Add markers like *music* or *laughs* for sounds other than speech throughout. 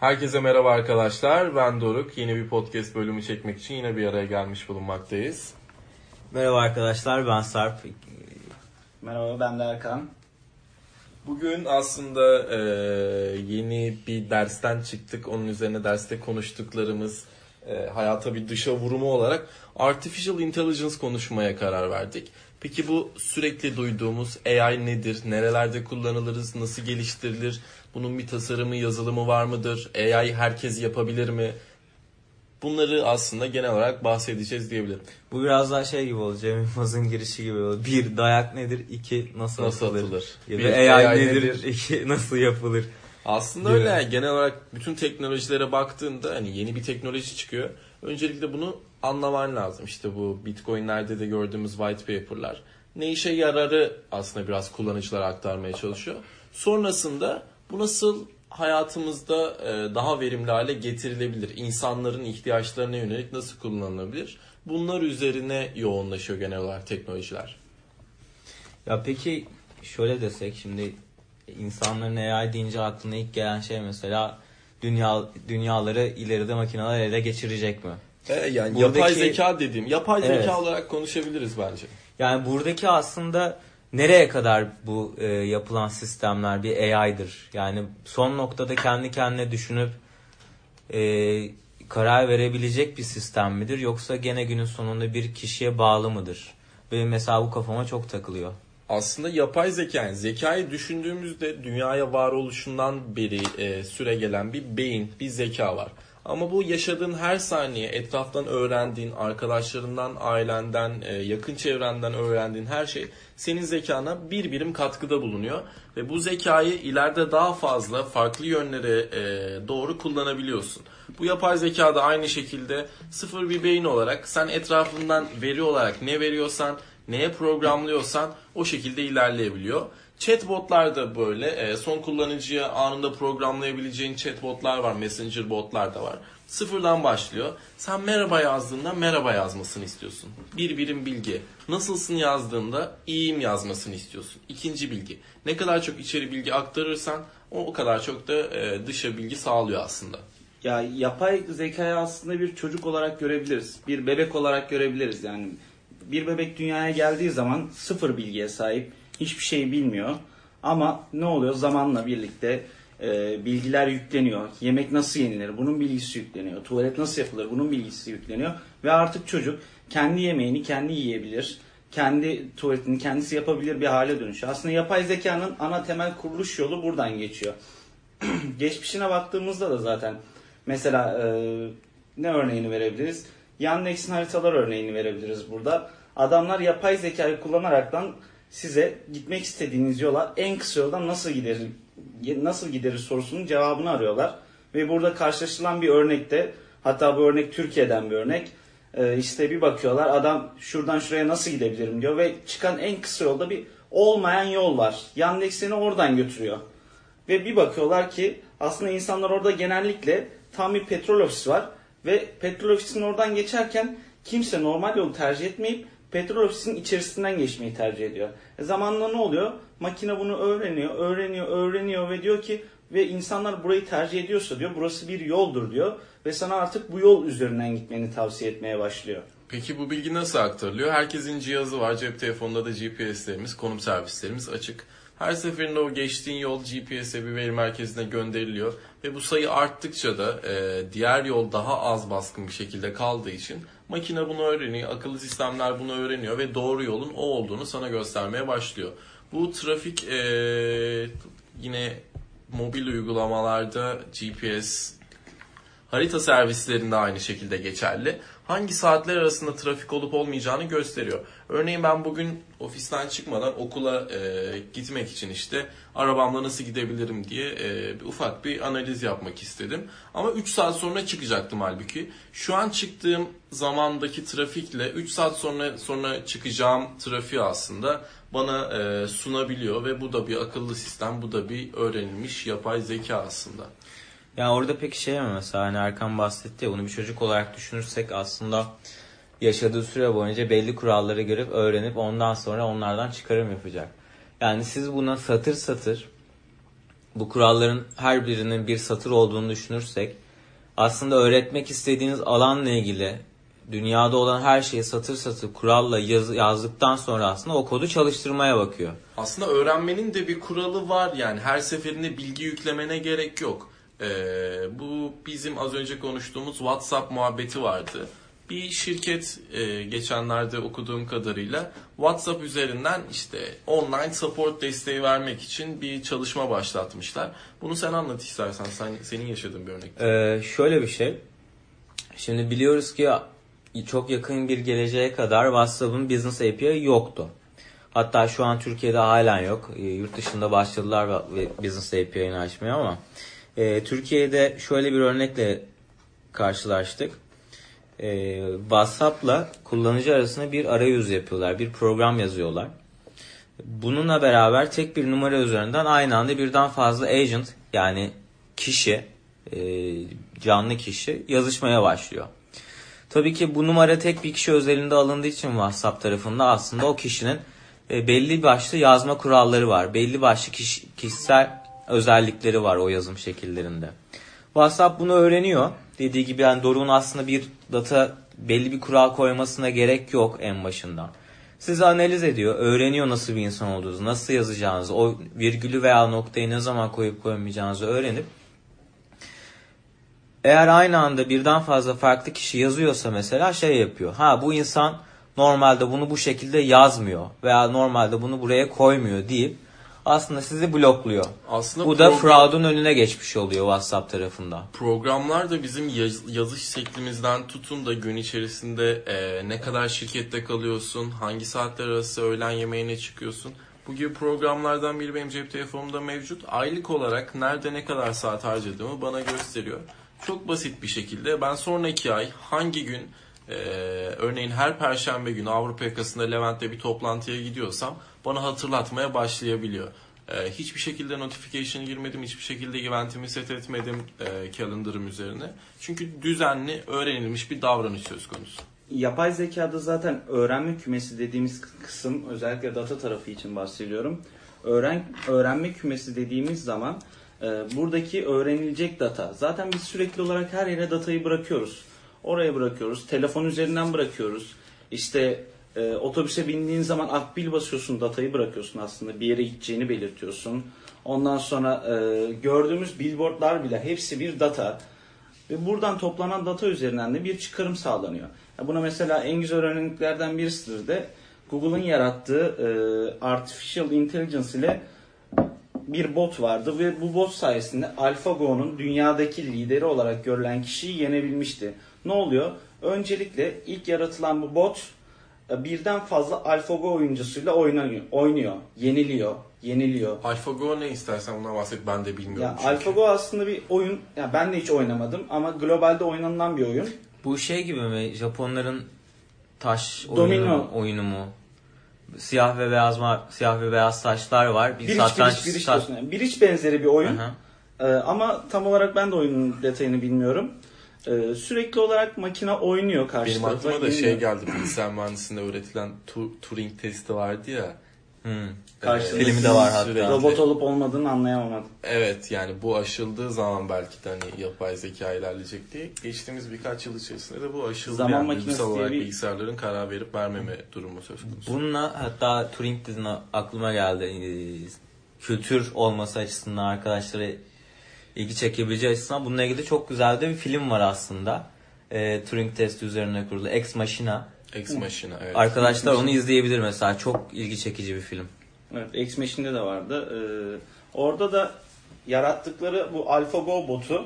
Herkese merhaba arkadaşlar. Ben Doruk. Yeni bir podcast bölümü çekmek için yine bir araya gelmiş bulunmaktayız. Merhaba arkadaşlar ben Sarp. Merhaba ben de Erkan. Bugün aslında e, yeni bir dersten çıktık. Onun üzerine derste konuştuklarımız e, hayata bir dışa vurumu olarak Artificial Intelligence konuşmaya karar verdik. Peki bu sürekli duyduğumuz AI nedir? Nerelerde kullanılırız? Nasıl geliştirilir? Bunun bir tasarımı, yazılımı var mıdır? AI herkes yapabilir mi? Bunları aslında genel olarak bahsedeceğiz diyebilirim. Bu biraz daha şey gibi oldu. Cem Yılmaz'ın girişi gibi oldu. Bir dayak nedir? İki nasıl, Nasıl atılır? atılır? Ya Bir, da AI, AI nedir? nedir? İki nasıl yapılır? Aslında Gibi. öyle. yani. Genel olarak bütün teknolojilere baktığında hani yeni bir teknoloji çıkıyor. Öncelikle bunu anlaman lazım. İşte bu Bitcoin'lerde de gördüğümüz white paper'lar. Ne işe yararı aslında biraz kullanıcılara aktarmaya çalışıyor. Sonrasında bu nasıl hayatımızda e, daha verimli hale getirilebilir? İnsanların ihtiyaçlarına yönelik nasıl kullanılabilir? Bunlar üzerine yoğunlaşıyor genel olarak teknolojiler. Ya peki şöyle desek şimdi insanların AI deyince aklına ilk gelen şey mesela dünya dünyaları ileride makineler ele geçirecek mi? E, yani Buradaki- yapay zeka dediğim, yapay Evet. zeka olarak konuşabiliriz bence. Yani buradaki aslında nereye kadar bu e, yapılan sistemler bir AI'dır? Yani son noktada kendi kendine düşünüp e, karar verebilecek bir sistem midir? Yoksa gene günün sonunda bir kişiye bağlı mıdır? Benim mesela bu kafama çok takılıyor. Aslında yapay zeka, yani zekayı düşündüğümüzde dünyaya varoluşundan beri e, süre gelen bir beyin, bir zeka var. Ama bu yaşadığın her saniye etraftan öğrendiğin, arkadaşlarından, ailenden, e, yakın çevrenden öğrendiğin her şey senin zekana bir birim katkıda bulunuyor. Ve bu zekayı ileride daha fazla farklı yönlere e, doğru kullanabiliyorsun. Bu yapay zeka da aynı şekilde sıfır bir beyin olarak sen etrafından veri olarak ne veriyorsan, neye programlıyorsan o şekilde ilerleyebiliyor. Chatbotlar da böyle. E, son kullanıcıya anında programlayabileceğin chatbotlar var. Messenger botlar da var. Sıfırdan başlıyor. Sen merhaba yazdığında merhaba yazmasını istiyorsun. Bir birim bilgi. Nasılsın yazdığında iyiyim yazmasını istiyorsun. İkinci bilgi. Ne kadar çok içeri bilgi aktarırsan o, o kadar çok da e, dışa bilgi sağlıyor aslında. Ya yapay zekayı aslında bir çocuk olarak görebiliriz. Bir bebek olarak görebiliriz yani. Bir bebek dünyaya geldiği zaman sıfır bilgiye sahip. Hiçbir şey bilmiyor. Ama ne oluyor? Zamanla birlikte e, bilgiler yükleniyor. Yemek nasıl yenilir? Bunun bilgisi yükleniyor. Tuvalet nasıl yapılır? Bunun bilgisi yükleniyor. Ve artık çocuk kendi yemeğini kendi yiyebilir. Kendi tuvaletini kendisi yapabilir bir hale dönüşüyor. Aslında yapay zekanın ana temel kuruluş yolu buradan geçiyor. *clears throat* geçmişine baktığımızda da zaten mesela e, ne örneğini verebiliriz? Yandex'in haritalar örneğini verebiliriz burada. Adamlar yapay zekayı kullanaraktan size gitmek istediğiniz yola en kısa yoldan nasıl giderir nasıl gideriz sorusunun cevabını arıyorlar. Ve burada karşılaşılan bir örnekte hatta bu örnek Türkiye'den bir örnek. E, işte bir bakıyorlar adam şuradan şuraya nasıl gidebilirim diyor ve çıkan en kısa yolda bir olmayan yol var. Yandex seni oradan götürüyor. Ve bir bakıyorlar ki aslında insanlar orada genellikle tam bir petrol ofisi var. Ve petrol ofisinin oradan geçerken kimse normal yolu tercih etmeyip petrol ofisinin içerisinden geçmeyi tercih ediyor. E zamanla ne oluyor? Makine bunu öğreniyor, öğreniyor, öğreniyor ve diyor ki ve insanlar burayı tercih ediyorsa diyor burası bir yoldur diyor ve sana artık bu yol üzerinden gitmeni tavsiye etmeye başlıyor. Peki bu bilgi nasıl aktarılıyor? Herkesin cihazı var. Cep telefonunda da GPS'lerimiz, konum servislerimiz açık. Her seferinde o geçtiğin yol GPS'e bir veri merkezine gönderiliyor. Ve bu sayı arttıkça da e, diğer yol daha az baskın bir şekilde kaldığı için makine bunu öğreniyor. Akıllı sistemler bunu öğreniyor ve doğru yolun o olduğunu sana göstermeye başlıyor. Bu trafik e, yine mobil uygulamalarda GPS Harita servislerinde aynı şekilde geçerli. Hangi saatler arasında trafik olup olmayacağını gösteriyor. Örneğin ben bugün ofisten çıkmadan okula e, gitmek için işte arabamla nasıl gidebilirim diye e, bir ufak bir analiz yapmak istedim. Ama 3 saat sonra çıkacaktım halbuki. Şu an çıktığım zamandaki trafikle 3 saat sonra sonra çıkacağım trafiği aslında bana e, sunabiliyor ve bu da bir akıllı sistem, bu da bir öğrenilmiş yapay zeka aslında. Yani orada peki şey mi mesela hani Erkan bahsetti ya bunu bir çocuk olarak düşünürsek aslında yaşadığı süre boyunca belli kuralları görüp öğrenip ondan sonra onlardan çıkarım yapacak. Yani siz buna satır satır bu kuralların her birinin bir satır olduğunu düşünürsek aslında öğretmek istediğiniz alanla ilgili dünyada olan her şeyi satır satır kuralla yaz, yazdıktan sonra aslında o kodu çalıştırmaya bakıyor. Aslında öğrenmenin de bir kuralı var yani her seferinde bilgi yüklemene gerek yok. Ee, bu bizim az önce konuştuğumuz WhatsApp muhabbeti vardı. Bir şirket e, geçenlerde okuduğum kadarıyla WhatsApp üzerinden işte online support desteği vermek için bir çalışma başlatmışlar. Bunu sen anlat istersen. Sen, senin yaşadığın bir örnek. Ee, şöyle bir şey. Şimdi biliyoruz ki çok yakın bir geleceğe kadar WhatsApp'ın Business API yoktu. Hatta şu an Türkiye'de halen yok. E, yurt dışında başladılar Business API'ni açmaya ama e, Türkiye'de şöyle bir örnekle karşılaştık. E, WhatsApp'la kullanıcı arasında bir arayüz yapıyorlar. Bir program yazıyorlar. Bununla beraber tek bir numara üzerinden aynı anda birden fazla agent yani kişi, e, canlı kişi yazışmaya başlıyor. Tabii ki bu numara tek bir kişi özelinde alındığı için WhatsApp tarafında aslında o kişinin e, belli başlı yazma kuralları var. Belli başlı kişi, kişisel özellikleri var o yazım şekillerinde. WhatsApp bunu öğreniyor. Dediği gibi yani Doruk'un aslında bir data belli bir kural koymasına gerek yok en başından. Sizi analiz ediyor, öğreniyor nasıl bir insan olduğunuzu, nasıl yazacağınızı, o virgülü veya noktayı ne zaman koyup koymayacağınızı öğrenip eğer aynı anda birden fazla farklı kişi yazıyorsa mesela şey yapıyor. Ha bu insan normalde bunu bu şekilde yazmıyor veya normalde bunu buraya koymuyor deyip aslında sizi blokluyor. Aslında bu da fraud'un önüne geçmiş oluyor WhatsApp tarafında. Programlar da bizim yaz, yazış şeklimizden tutun da gün içerisinde e, ne kadar şirkette kalıyorsun, hangi saatler arası öğlen yemeğine çıkıyorsun. Bu gibi programlardan biri benim cep telefonumda mevcut. Aylık olarak nerede ne kadar saat harcadığımı bana gösteriyor. Çok basit bir şekilde ben sonraki ay hangi gün e, örneğin her perşembe günü Avrupa yakasında Levent'te bir toplantıya gidiyorsam bana hatırlatmaya başlayabiliyor. E, hiçbir şekilde notification girmedim, hiçbir şekilde eventimi set etmedim e, calendar'ım üzerine. Çünkü düzenli öğrenilmiş bir davranış söz konusu. Yapay zekada zaten öğrenme kümesi dediğimiz kısım özellikle data tarafı için bahsediyorum. Öğren, öğrenme kümesi dediğimiz zaman e, buradaki öğrenilecek data. Zaten biz sürekli olarak her yere datayı bırakıyoruz. Oraya bırakıyoruz. Telefon üzerinden bırakıyoruz. İşte e, otobüse bindiğin zaman akbil basıyorsun, datayı bırakıyorsun aslında. Bir yere gideceğini belirtiyorsun. Ondan sonra e, gördüğümüz billboardlar bile hepsi bir data. Ve buradan toplanan data üzerinden de bir çıkarım sağlanıyor. Buna mesela en güzel örneklerden birisidir de Google'ın yarattığı e, Artificial Intelligence ile bir bot vardı ve bu bot sayesinde AlphaGo'nun dünyadaki lideri olarak görülen kişiyi yenebilmişti. Ne oluyor? Öncelikle ilk yaratılan bu bot birden fazla AlphaGo oyuncusuyla oynanıyor, oynuyor, yeniliyor, yeniliyor. AlphaGo ne istersen bundan bahset ben de bilmiyorum. Ya AlphaGo aslında bir oyun, yani ben de hiç oynamadım ama globalde oynanılan bir oyun. Bu şey gibi mi? Japonların taş oyunu, oyunu mu? Siyah ve beyaz siyah ve beyaz taşlar var. Bir, bir satranç bir iç, bir iç, bir iç benzeri bir oyun. Ee, ama tam olarak ben de oyunun detayını bilmiyorum. Ee, sürekli olarak makine oynuyor karşı Benim aklıma da şey geldi bilgisayar mühendisliğinde öğretilen Turing testi vardı ya. Hmm. Karşılıklı filmi de var hatta. Robot olup olmadığını anlayamadım. Evet yani bu aşıldığı zaman belki de hani yapay zeka ilerleyecek diye geçtiğimiz birkaç yıl içerisinde de bu aşıldı. Zaman yani makinesi olarak bir... bilgisayarların karar verip vermeme durumu söz konusu. Bununla hatta Turing dedin aklıma geldi. Ee, kültür olması açısından arkadaşlara ilgi çekebileceği açısından bununla ilgili çok güzel de bir film var aslında. E, Turing testi üzerine kurulu. Ex Machina. Ex Machina evet. Arkadaşlar onu izleyebilir mesela. Çok ilgi çekici bir film. Evet, Ex Machine'de de vardı. Ee, orada da yarattıkları bu AlphaGo botu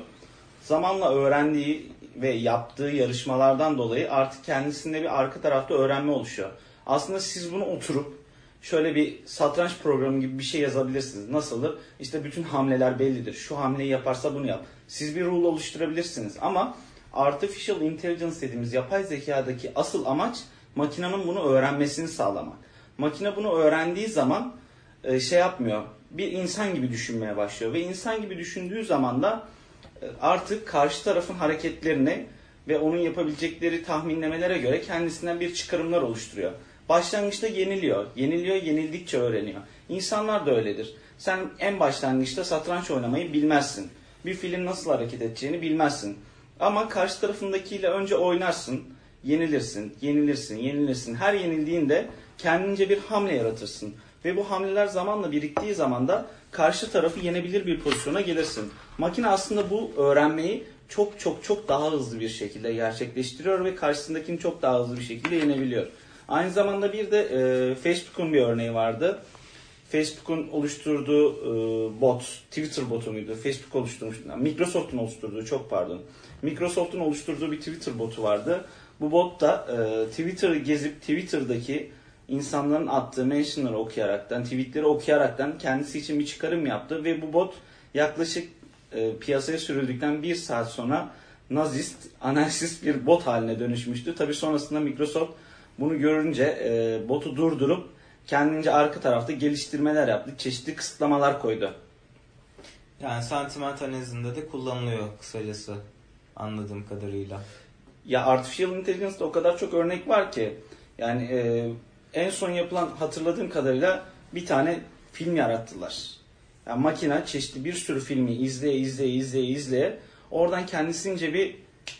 zamanla öğrendiği ve yaptığı yarışmalardan dolayı artık kendisinde bir arka tarafta öğrenme oluşuyor. Aslında siz bunu oturup şöyle bir satranç programı gibi bir şey yazabilirsiniz. Nasıldır? İşte bütün hamleler bellidir. Şu hamleyi yaparsa bunu yap. Siz bir rule oluşturabilirsiniz ama Artificial Intelligence dediğimiz yapay zekadaki asıl amaç makinenin bunu öğrenmesini sağlamak. Makine bunu öğrendiği zaman e, şey yapmıyor. Bir insan gibi düşünmeye başlıyor ve insan gibi düşündüğü zaman da e, artık karşı tarafın hareketlerini ve onun yapabilecekleri tahminlemelere göre kendisinden bir çıkarımlar oluşturuyor. Başlangıçta yeniliyor. Yeniliyor, yenildikçe öğreniyor. İnsanlar da öyledir. Sen en başlangıçta satranç oynamayı bilmezsin. Bir film nasıl hareket edeceğini bilmezsin. Ama karşı tarafındakiyle önce oynarsın, yenilirsin, yenilirsin, yenilirsin. Her yenildiğinde kendince bir hamle yaratırsın. Ve bu hamleler zamanla biriktiği zaman da karşı tarafı yenebilir bir pozisyona gelirsin. Makine aslında bu öğrenmeyi çok çok çok daha hızlı bir şekilde gerçekleştiriyor ve karşısındakini çok daha hızlı bir şekilde yenebiliyor. Aynı zamanda bir de e, Facebook'un bir örneği vardı. Facebook'un oluşturduğu e, bot, Twitter botu muydu? Facebook oluşturmuş. Microsoft'un oluşturduğu çok pardon. Microsoft'un oluşturduğu bir Twitter botu vardı. Bu bot da e, Twitter'ı gezip Twitter'daki insanların attığı mentionları okuyaraktan, tweetleri okuyaraktan kendisi için bir çıkarım yaptı ve bu bot yaklaşık e, piyasaya sürüldükten bir saat sonra nazist, anarşist bir bot haline dönüşmüştü. Tabi sonrasında Microsoft bunu görünce e, botu durdurup kendince arka tarafta geliştirmeler yaptı. Çeşitli kısıtlamalar koydu. Yani sentiment analizinde de kullanılıyor kısacası anladığım kadarıyla. Ya Artificial Intelligence'da o kadar çok örnek var ki yani e, en son yapılan hatırladığım kadarıyla bir tane film yarattılar. Yani makine çeşitli bir sürü filmi izleye izleye izleye izleye oradan kendisince bir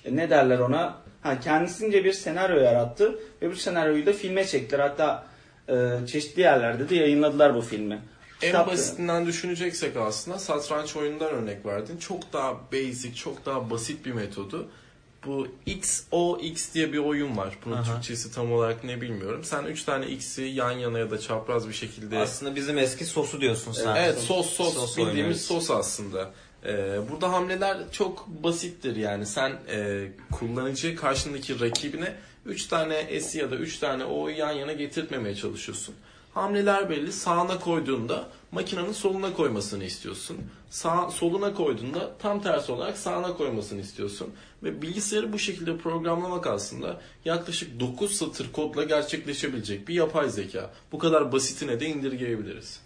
e, ne derler ona ha kendisince bir senaryo yarattı ve bu senaryoyu da filme çektiler. Hatta e, çeşitli yerlerde de yayınladılar bu filmi. En Kitap- basitinden düşüneceksek aslında satranç oyunundan örnek verdin. Çok daha basic, çok daha basit bir metodu. Bu XOX diye bir oyun var. Bunun Aha. Türkçesi tam olarak ne bilmiyorum. Sen 3 tane X'i yan yana ya da çapraz bir şekilde... Aslında bizim eski sosu diyorsun sen. Evet sos sos, Sos bildiğimiz oynuyoruz. sos aslında. Ee, burada hamleler çok basittir yani sen e, kullanıcı karşındaki rakibine 3 tane S ya da 3 tane O'yu yan yana getirtmemeye çalışıyorsun. Hamleler belli. Sağına koyduğunda makinenin soluna koymasını istiyorsun. Sağ, soluna koyduğunda tam tersi olarak sağına koymasını istiyorsun. Ve bilgisayarı bu şekilde programlamak aslında yaklaşık 9 satır kodla gerçekleşebilecek bir yapay zeka. Bu kadar basitine de indirgeyebiliriz.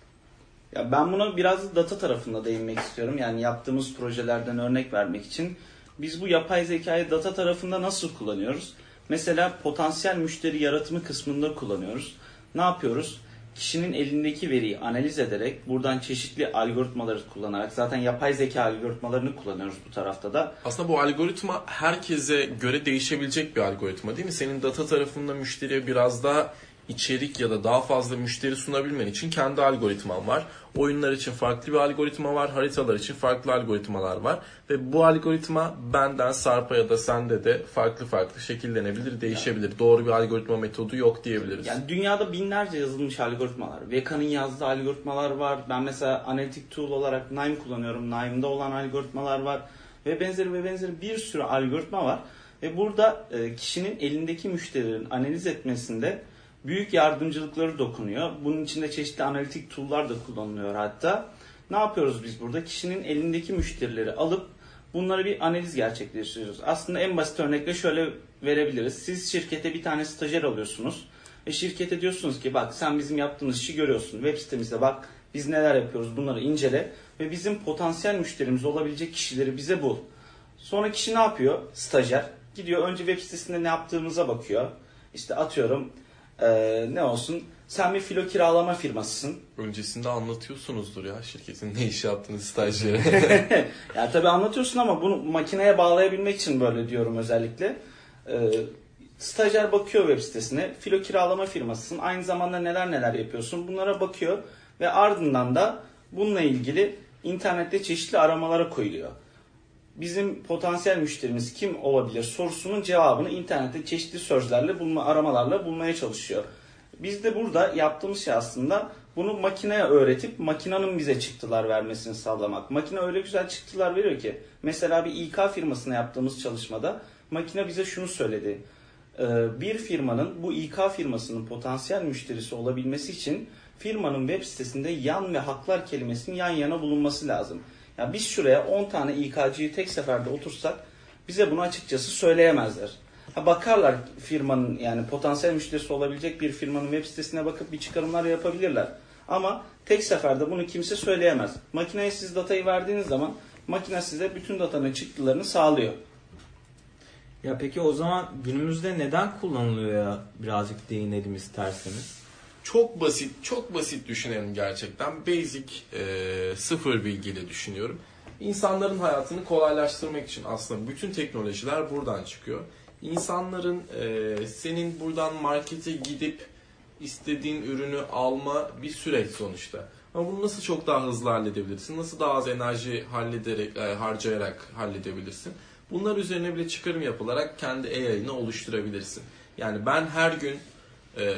Ya ben buna biraz data tarafında değinmek istiyorum. Yani yaptığımız projelerden örnek vermek için. Biz bu yapay zekayı data tarafında nasıl kullanıyoruz? Mesela potansiyel müşteri yaratımı kısmında kullanıyoruz. Ne yapıyoruz? Kişinin elindeki veriyi analiz ederek buradan çeşitli algoritmaları kullanarak zaten yapay zeka algoritmalarını kullanıyoruz bu tarafta da. Aslında bu algoritma herkese göre değişebilecek bir algoritma değil mi? Senin data tarafında müşteriye biraz daha içerik ya da daha fazla müşteri sunabilmen için kendi algoritman var. Oyunlar için farklı bir algoritma var, haritalar için farklı algoritmalar var ve bu algoritma benden Sarp'a ya da sende de farklı farklı şekillenebilir, değişebilir. Doğru bir algoritma metodu yok diyebiliriz. Yani dünyada binlerce yazılmış algoritmalar. Veka'nın yazdığı algoritmalar var. Ben mesela analitik tool olarak Nime kullanıyorum. Nime'da olan algoritmalar var. Ve benzeri ve benzeri bir sürü algoritma var. Ve burada e, kişinin elindeki müşterilerin analiz etmesinde büyük yardımcılıkları dokunuyor. Bunun içinde çeşitli analitik tool'lar da kullanılıyor hatta. Ne yapıyoruz biz burada? Kişinin elindeki müşterileri alıp bunları bir analiz gerçekleştiriyoruz. Aslında en basit örnekle şöyle verebiliriz. Siz şirkete bir tane stajyer alıyorsunuz. Ve şirkete diyorsunuz ki bak sen bizim yaptığımız işi görüyorsun. Web sitemizde bak biz neler yapıyoruz bunları incele. Ve bizim potansiyel müşterimiz olabilecek kişileri bize bul. Sonra kişi ne yapıyor? Stajyer. Gidiyor önce web sitesinde ne yaptığımıza bakıyor. İşte atıyorum eee, ne olsun sen bir filo kiralama firmasısın. Öncesinde anlatıyorsunuzdur ya şirketin ne iş yaptığını stajyere. *laughs* Ya tabii anlatıyorsun ama bunu makineye bağlayabilmek için böyle diyorum özellikle. Ee, stajyer bakıyor web sitesine. Filo kiralama firmasısın. Aynı zamanda neler neler yapıyorsun. Bunlara bakıyor ve ardından da bununla ilgili internette çeşitli aramalara koyuluyor. Bizim potansiyel müşterimiz kim olabilir sorusunun cevabını internette çeşitli sözlerle bulma aramalarla bulmaya çalışıyor. Biz de burada yaptığımız şey aslında bunu makineye öğretip makinenin bize çıktılar vermesini sağlamak. Makine öyle güzel çıktılar veriyor ki mesela bir İK firmasına yaptığımız çalışmada makine bize şunu söyledi. Ee, Bir firmanın bu İK firmasının potansiyel müşterisi olabilmesi için firmanın web sitesinde yan ve haklar kelimesinin yan yana bulunması lazım. Ya biz şuraya 10 tane İK'cıyı tek seferde otursak bize bunu açıkçası söyleyemezler. Ha bakarlar firmanın yani potansiyel müşterisi olabilecek bir firmanın web sitesine bakıp bir çıkarımlar yapabilirler. Ama tek seferde bunu kimse söyleyemez. Makineye siz datayı verdiğiniz zaman makine size bütün datanın çıktılarını sağlıyor. Ya peki o zaman günümüzde neden kullanılıyor ya birazcık değinelim isterseniz. Çok basit, çok basit düşünelim gerçekten. Basic, e, sıfır bilgiyle düşünüyorum. İnsanların hayatını kolaylaştırmak için aslında bütün teknolojiler buradan çıkıyor. İnsanların e, senin buradan markete gidip istediğin ürünü alma bir süreç sonuçta. Ama bunu nasıl çok daha hızlı halledebilirsin? Nasıl daha az enerji hallederek, e, harcayarak halledebilirsin? Bunlar üzerine bile çıkarım yapılarak kendi AI'ını oluşturabilirsin. Yani ben her gün e,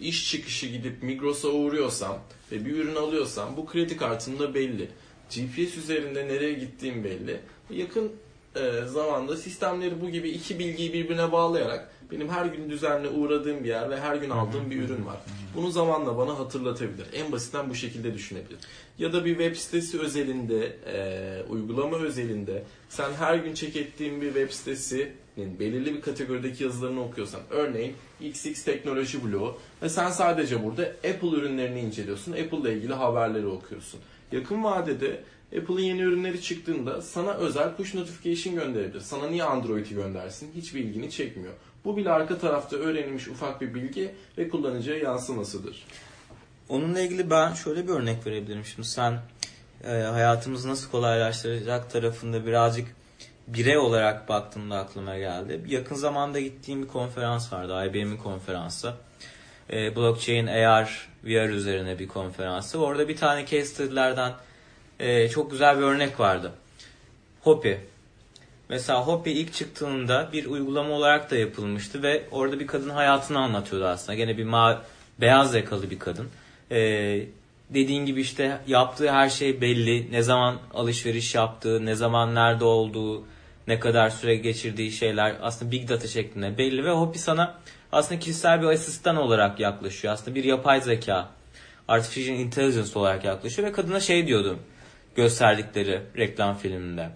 iş çıkışı gidip Migros'a uğruyorsam ve bir ürün alıyorsam bu kredi kartımda belli. GPS üzerinde nereye gittiğim belli. Yakın e, zamanda sistemleri bu gibi iki bilgiyi birbirine bağlayarak benim her gün düzenli uğradığım bir yer ve her gün aldığım bir ürün var. Bunu zamanla bana hatırlatabilir. En basitten bu şekilde düşünebilir. Ya da bir web sitesi özelinde, e, uygulama özelinde sen her gün check ettiğin bir web sitesinin belirli bir kategorideki yazılarını okuyorsan, örneğin XX teknoloji bloğu ve sen sadece burada Apple ürünlerini inceliyorsun, Apple ile ilgili haberleri okuyorsun. Yakın vadede Apple'ın yeni ürünleri çıktığında sana özel push notification gönderebilir. Sana niye Android'i göndersin? Hiçbir ilgini çekmiyor. Bu bile arka tarafta öğrenilmiş ufak bir bilgi ve kullanıcıya yansımasıdır. Onunla ilgili ben şöyle bir örnek verebilirim. Şimdi sen e, hayatımızı nasıl kolaylaştıracak tarafında birazcık birey olarak baktığımda aklıma geldi. Yakın zamanda gittiğim bir konferans vardı. IBM'in konferansı. E, blockchain, AR, VR üzerine bir konferansı. Orada bir tane case study'lerden e, çok güzel bir örnek vardı. Hopi. Mesela Hopi ilk çıktığında bir uygulama olarak da yapılmıştı ve orada bir kadın hayatını anlatıyordu aslında. Gene bir ma beyaz yakalı bir kadın. Ee, dediğin gibi işte yaptığı her şey belli. Ne zaman alışveriş yaptığı, ne zaman nerede olduğu, ne kadar süre geçirdiği şeyler aslında big data şeklinde belli ve Hopi sana aslında kişisel bir asistan olarak yaklaşıyor. Aslında bir yapay zeka, artificial intelligence olarak yaklaşıyor ve kadına şey diyordu gösterdikleri reklam filminde.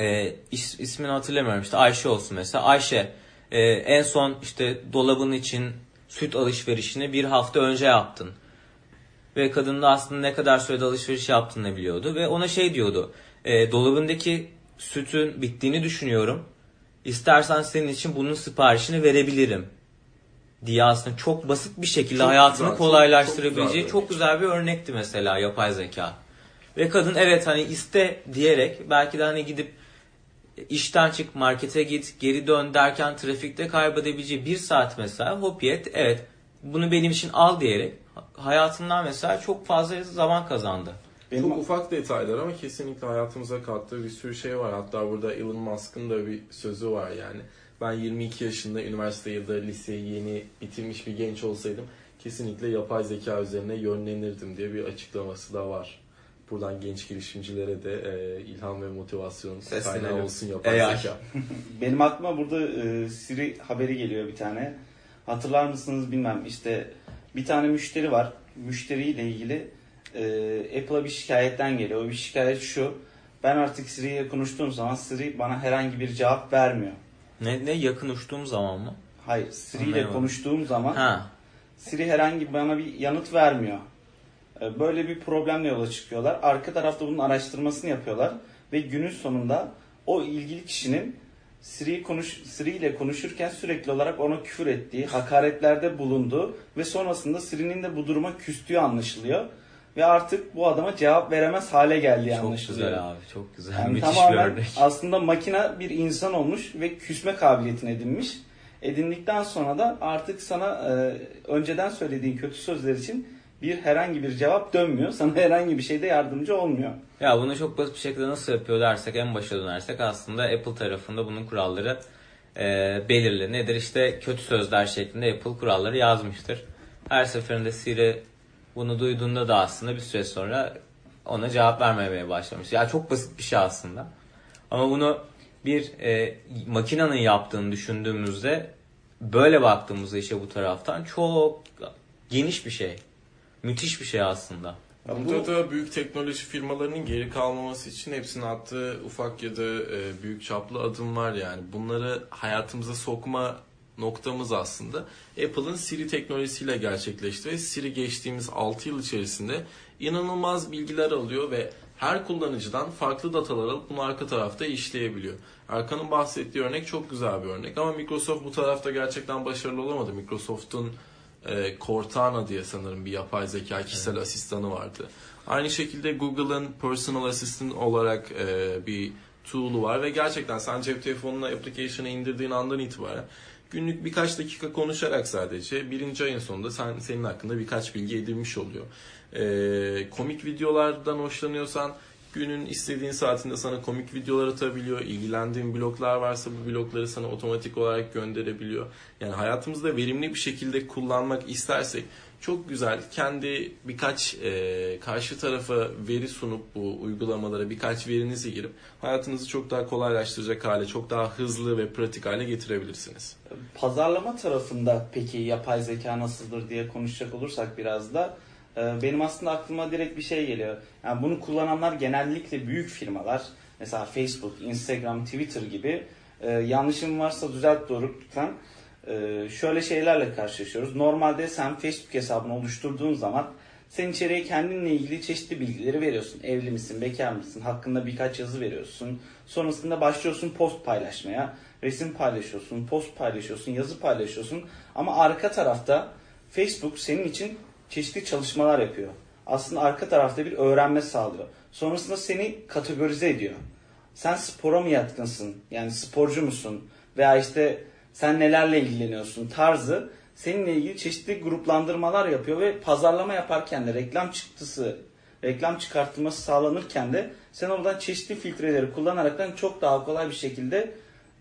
Ee, is, ismini hatırlamıyorum işte Ayşe olsun mesela. Ayşe e, en son işte dolabın için süt alışverişini bir hafta önce yaptın. Ve kadın da aslında ne kadar sürede alışveriş yaptığını biliyordu. Ve ona şey diyordu. E, dolabındaki sütün bittiğini düşünüyorum. İstersen senin için bunun siparişini verebilirim. Diye aslında çok basit bir şekilde Çok hayatını güzel, çok- kolaylaştırabileceği çok çok, güzel bir güzel bir örnekti mesela yapay zeka. Ve kadın evet hani iste diyerek belki de hani gidip işten çık markete git geri dön derken trafikte kaybedebileceği bir saat mesela hopiyet evet bunu benim için al diyerek hayatından mesela çok fazla zaman kazandı. Benim Çok ufak detaylar ama kesinlikle hayatımıza kattığı bir sürü şey var. Hatta burada Elon Musk'ın da bir sözü var yani. Ben 22 yaşında üniversite ya da liseyi yeni bitirmiş bir genç olsaydım kesinlikle yapay zeka üzerine yönlenirdim diye bir açıklaması da var. Buradan genç girişimcilere de e, ilham ve motivasyon kaynağı olsun yapay AI. zeka. *laughs* Benim aklıma burada e, Siri haberi geliyor bir tane. Hatırlar mısınız bilmem işte bir tane müşteri var. Müşteriyle ilgili e, Apple'a bir şikayetten geliyor. O bir şikayet şu. Ben artık Siri'ye konuştuğum zaman Siri bana herhangi bir cevap vermiyor. Ne, ne yakın uçtuğum zaman mı? Hayır Siri ile Anlayamadım. konuştuğum zaman Ha. Siri herhangi bana bir yanıt vermiyor. E, Böyle bir problemle yola çıkıyorlar. Arka tarafta bunun araştırmasını yapıyorlar ve günün sonunda o ilgili kişinin Siri konuş Siri ile konuşurken sürekli olarak ona küfür ettiği, hakaretlerde bulunduğu ve sonrasında Siri'nin de bu duruma küstüğü anlaşılıyor ve artık bu adama cevap veremez hale geldiği Çok anlaşılıyor. güzel abi. Çok güzel. Yani Müthiş bir tamamen örnek. aslında makine bir insan olmuş ve küsme kabiliyetini edinmiş. Edindikten sonra da artık sana e, önceden söylediğin kötü sözler için bir herhangi bir cevap dönmüyor. Sana herhangi bir şeyde yardımcı olmuyor. Ya bunu çok basit bir şekilde nasıl yapıyor dersek en başa dönersek aslında Apple tarafında bunun kuralları e, belirli. Nedir işte kötü sözler şeklinde Apple kuralları yazmıştır. Her seferinde Siri bunu duyduğunda da aslında bir süre sonra ona cevap vermemeye başlamış. Ya çok basit bir şey aslında. Ama bunu bir e, makinenin yaptığını düşündüğümüzde böyle baktığımızda işe bu taraftan çok geniş bir şey. Müthiş bir şey aslında. Ya Burada da büyük teknoloji firmalarının geri kalmaması için hepsinin attığı ufak ya da e, büyük çaplı adım var yani. Bunları hayatımıza sokma noktamız aslında Apple'ın Siri teknolojisiyle gerçekleşti ve Siri geçtiğimiz 6 yıl içerisinde inanılmaz bilgiler alıyor ve her kullanıcıdan farklı datalar alıp bunu arka tarafta işleyebiliyor. Erkan'ın bahsettiği örnek çok güzel bir örnek ama Microsoft bu tarafta gerçekten başarılı olamadı. Microsoft'un e, Cortana diye sanırım bir yapay zeka kişisel asistanı vardı. Aynı şekilde Google'ın personal assistant olarak e, bir tool'u var ve gerçekten sen cep telefonuna application'ı indirdiğin andan itibaren günlük birkaç dakika konuşarak sadece birinci ayın sonunda sen senin hakkında birkaç bilgi edinmiş oluyor. E, komik videolardan hoşlanıyorsan günün istediğin saatinde sana komik videolar atabiliyor. İlgilendiğin bloglar varsa bu blogları sana otomatik olarak gönderebiliyor. Yani hayatımızda verimli bir şekilde kullanmak istersek çok güzel kendi birkaç e, karşı tarafa veri sunup bu uygulamalara birkaç verinizi girip hayatınızı çok daha kolaylaştıracak hale, çok daha hızlı ve pratik hale getirebilirsiniz. Pazarlama tarafında peki yapay zeka nasıldır diye konuşacak olursak biraz da benim aslında aklıma direkt bir şey geliyor. Yani bunu kullananlar genellikle büyük firmalar. Mesela Facebook, Instagram, Twitter gibi e, yanlışım varsa düzelt doğru lütfen. E, şöyle şeylerle karşılaşıyoruz. Normalde sen Facebook hesabını oluşturduğun zaman sen içeriye kendinle ilgili çeşitli bilgileri veriyorsun. Evli misin, bekar mısın, hakkında birkaç yazı veriyorsun. Sonrasında başlıyorsun post paylaşmaya. Resim paylaşıyorsun, post paylaşıyorsun, yazı paylaşıyorsun. Ama arka tarafta Facebook senin için çeşitli çalışmalar yapıyor. Aslında arka tarafta bir öğrenme sağlıyor. Sonrasında seni kategorize ediyor. Sen spora mı yatkınsın? Yani sporcu musun? Veya işte sen nelerle ilgileniyorsun tarzı seninle ilgili çeşitli gruplandırmalar yapıyor ve pazarlama yaparken de reklam çıktısı, reklam çıkartılması sağlanırken de sen oradan çeşitli filtreleri kullanaraktan çok daha kolay bir şekilde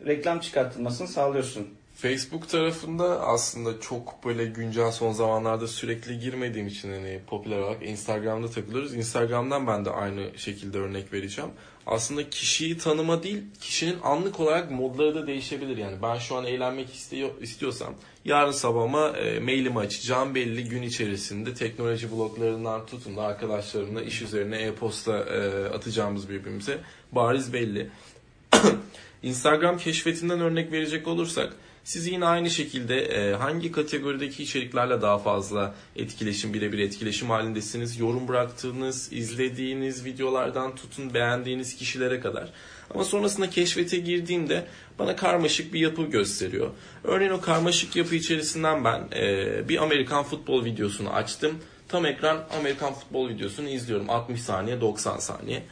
reklam çıkartılmasını sağlıyorsun. Facebook tarafında aslında çok böyle güncel son zamanlarda sürekli girmediğim için hani popüler olarak Instagram'da takılıyoruz. Instagram'dan ben de aynı şekilde örnek vereceğim. Aslında kişiyi tanıma değil, kişinin anlık olarak modları da değişebilir. Yani ben şu an eğlenmek istiyor, istiyorsam yarın sabahıma e, mailimi açacağım belli gün içerisinde teknoloji bloglarından tutun da arkadaşlarımla iş üzerine e-posta e, atacağımız birbirimize bariz belli. *coughs* Instagram keşfetinden örnek verecek olursak siz yine aynı şekilde e, hangi kategorideki içeriklerle daha fazla etkileşim, birebir etkileşim halindesiniz? Yorum bıraktığınız, izlediğiniz videolardan tutun beğendiğiniz kişilere kadar. Ama sonrasında keşfete girdiğimde bana karmaşık bir yapı gösteriyor. Örneğin o karmaşık yapı içerisinden ben e, bir Amerikan futbol videosunu açtım. Tam ekran Amerikan futbol videosunu izliyorum. 60 saniye, 90 saniye.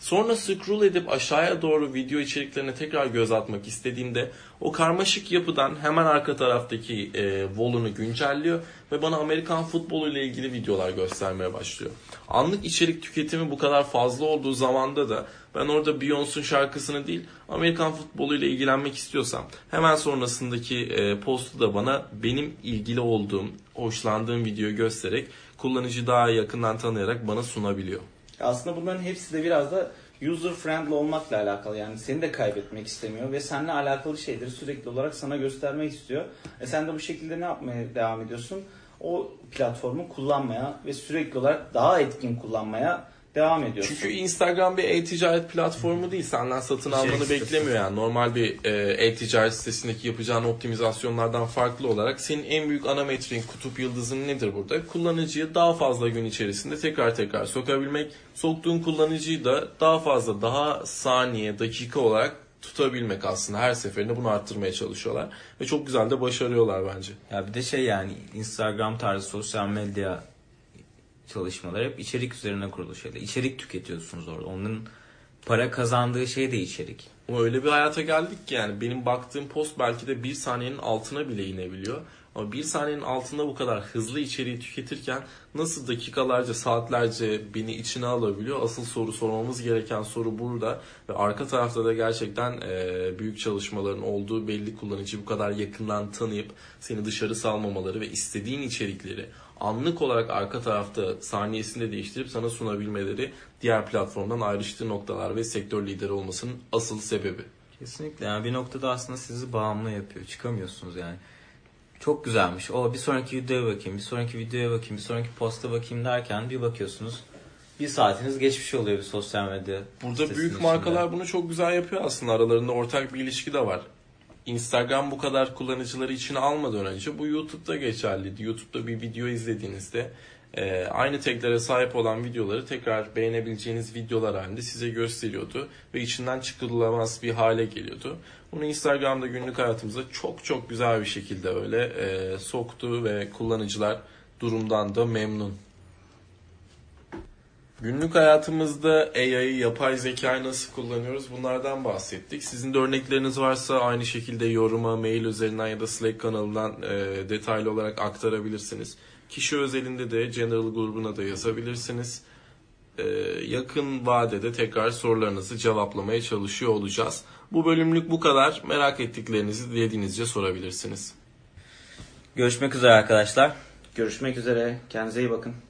Sonra scroll edip aşağıya doğru video içeriklerine tekrar göz atmak istediğimde o karmaşık yapıdan hemen arka taraftaki e, volunu güncelliyor ve bana Amerikan futbolu ile ilgili videolar göstermeye başlıyor. Anlık içerik tüketimi bu kadar fazla olduğu zamanda da ben orada Beyoncé'un şarkısını değil Amerikan futbolu ile ilgilenmek istiyorsam hemen sonrasındaki e, postu da bana benim ilgili olduğum, hoşlandığım videoyu göstererek kullanıcı daha yakından tanıyarak bana sunabiliyor. Aslında bunların hepsi de biraz da user friendly olmakla alakalı. Yani seni de kaybetmek istemiyor ve seninle alakalı şeyleri sürekli olarak sana göstermek istiyor. E sen de bu şekilde ne yapmaya devam ediyorsun? O platformu kullanmaya ve sürekli olarak daha etkin kullanmaya devam ediyorsun. Çünkü Instagram bir e-ticaret platformu değil. Senden satın almanı İçerik beklemiyor yani. Normal bir e, e-ticaret sitesindeki yapacağın optimizasyonlardan farklı olarak senin en büyük ana metrin, kutup yıldızın nedir burada? Kullanıcıyı daha fazla gün içerisinde tekrar tekrar sokabilmek. Soktuğun kullanıcıyı da daha fazla, daha saniye, dakika olarak tutabilmek aslında. Her seferinde bunu arttırmaya çalışıyorlar. Ve çok güzel de başarıyorlar bence. Ya bir de şey yani Instagram tarzı sosyal medya çalışmaları hep içerik üzerine kurulu şeyler. İçerik tüketiyorsunuz orada. Onun para kazandığı şey de içerik. Ama öyle bir hayata geldik ki yani benim baktığım post belki de bir saniyenin altına bile inebiliyor. Ama bir saniyenin altında bu kadar hızlı içeriği tüketirken nasıl dakikalarca, saatlerce beni içine alabiliyor? Asıl soru sormamız gereken soru burada. Ve arka tarafta da gerçekten e, büyük çalışmaların olduğu belli kullanıcı bu kadar yakından tanıyıp seni dışarı salmamaları ve istediğin içerikleri anlık olarak arka tarafta saniyesinde değiştirip sana sunabilmeleri diğer platformdan ayrıştığı noktalar ve sektör lideri olmasının asıl sebebi. Kesinlikle yani bir noktada aslında sizi bağımlı yapıyor. Çıkamıyorsunuz yani. Çok güzelmiş. O bir sonraki videoya bakayım, bir sonraki videoya bakayım, bir sonraki posta bakayım derken bir bakıyorsunuz. Bir saatiniz geçmiş oluyor bir sosyal medya. Burada büyük içinde. markalar bunu çok güzel yapıyor aslında. Aralarında ortak bir ilişki de var. Instagram bu kadar kullanıcıları içine almadan önce bu YouTube'da geçerliydi. YouTube'da bir video izlediğinizde e, aynı taglere sahip olan videoları tekrar beğenebileceğiniz videolar halinde size gösteriyordu ve içinden çıkılamaz bir hale geliyordu. Bunu Instagram'da günlük hayatımıza çok çok güzel bir şekilde öyle e, soktu ve kullanıcılar durumdan da memnun. Günlük hayatımızda AI'yı, yapay zekayı nasıl kullanıyoruz bunlardan bahsettik. Sizin de örnekleriniz varsa aynı şekilde yoruma, mail üzerinden ya da Slack kanalından e, detaylı olarak aktarabilirsiniz. Kişi özelinde de General grubuna da yazabilirsiniz. E, yakın vadede tekrar sorularınızı cevaplamaya çalışıyor olacağız. Bu bölümlük bu kadar. Merak ettiklerinizi dilediğinizce sorabilirsiniz. Görüşmek üzere arkadaşlar. Görüşmek üzere. Kendinize iyi bakın.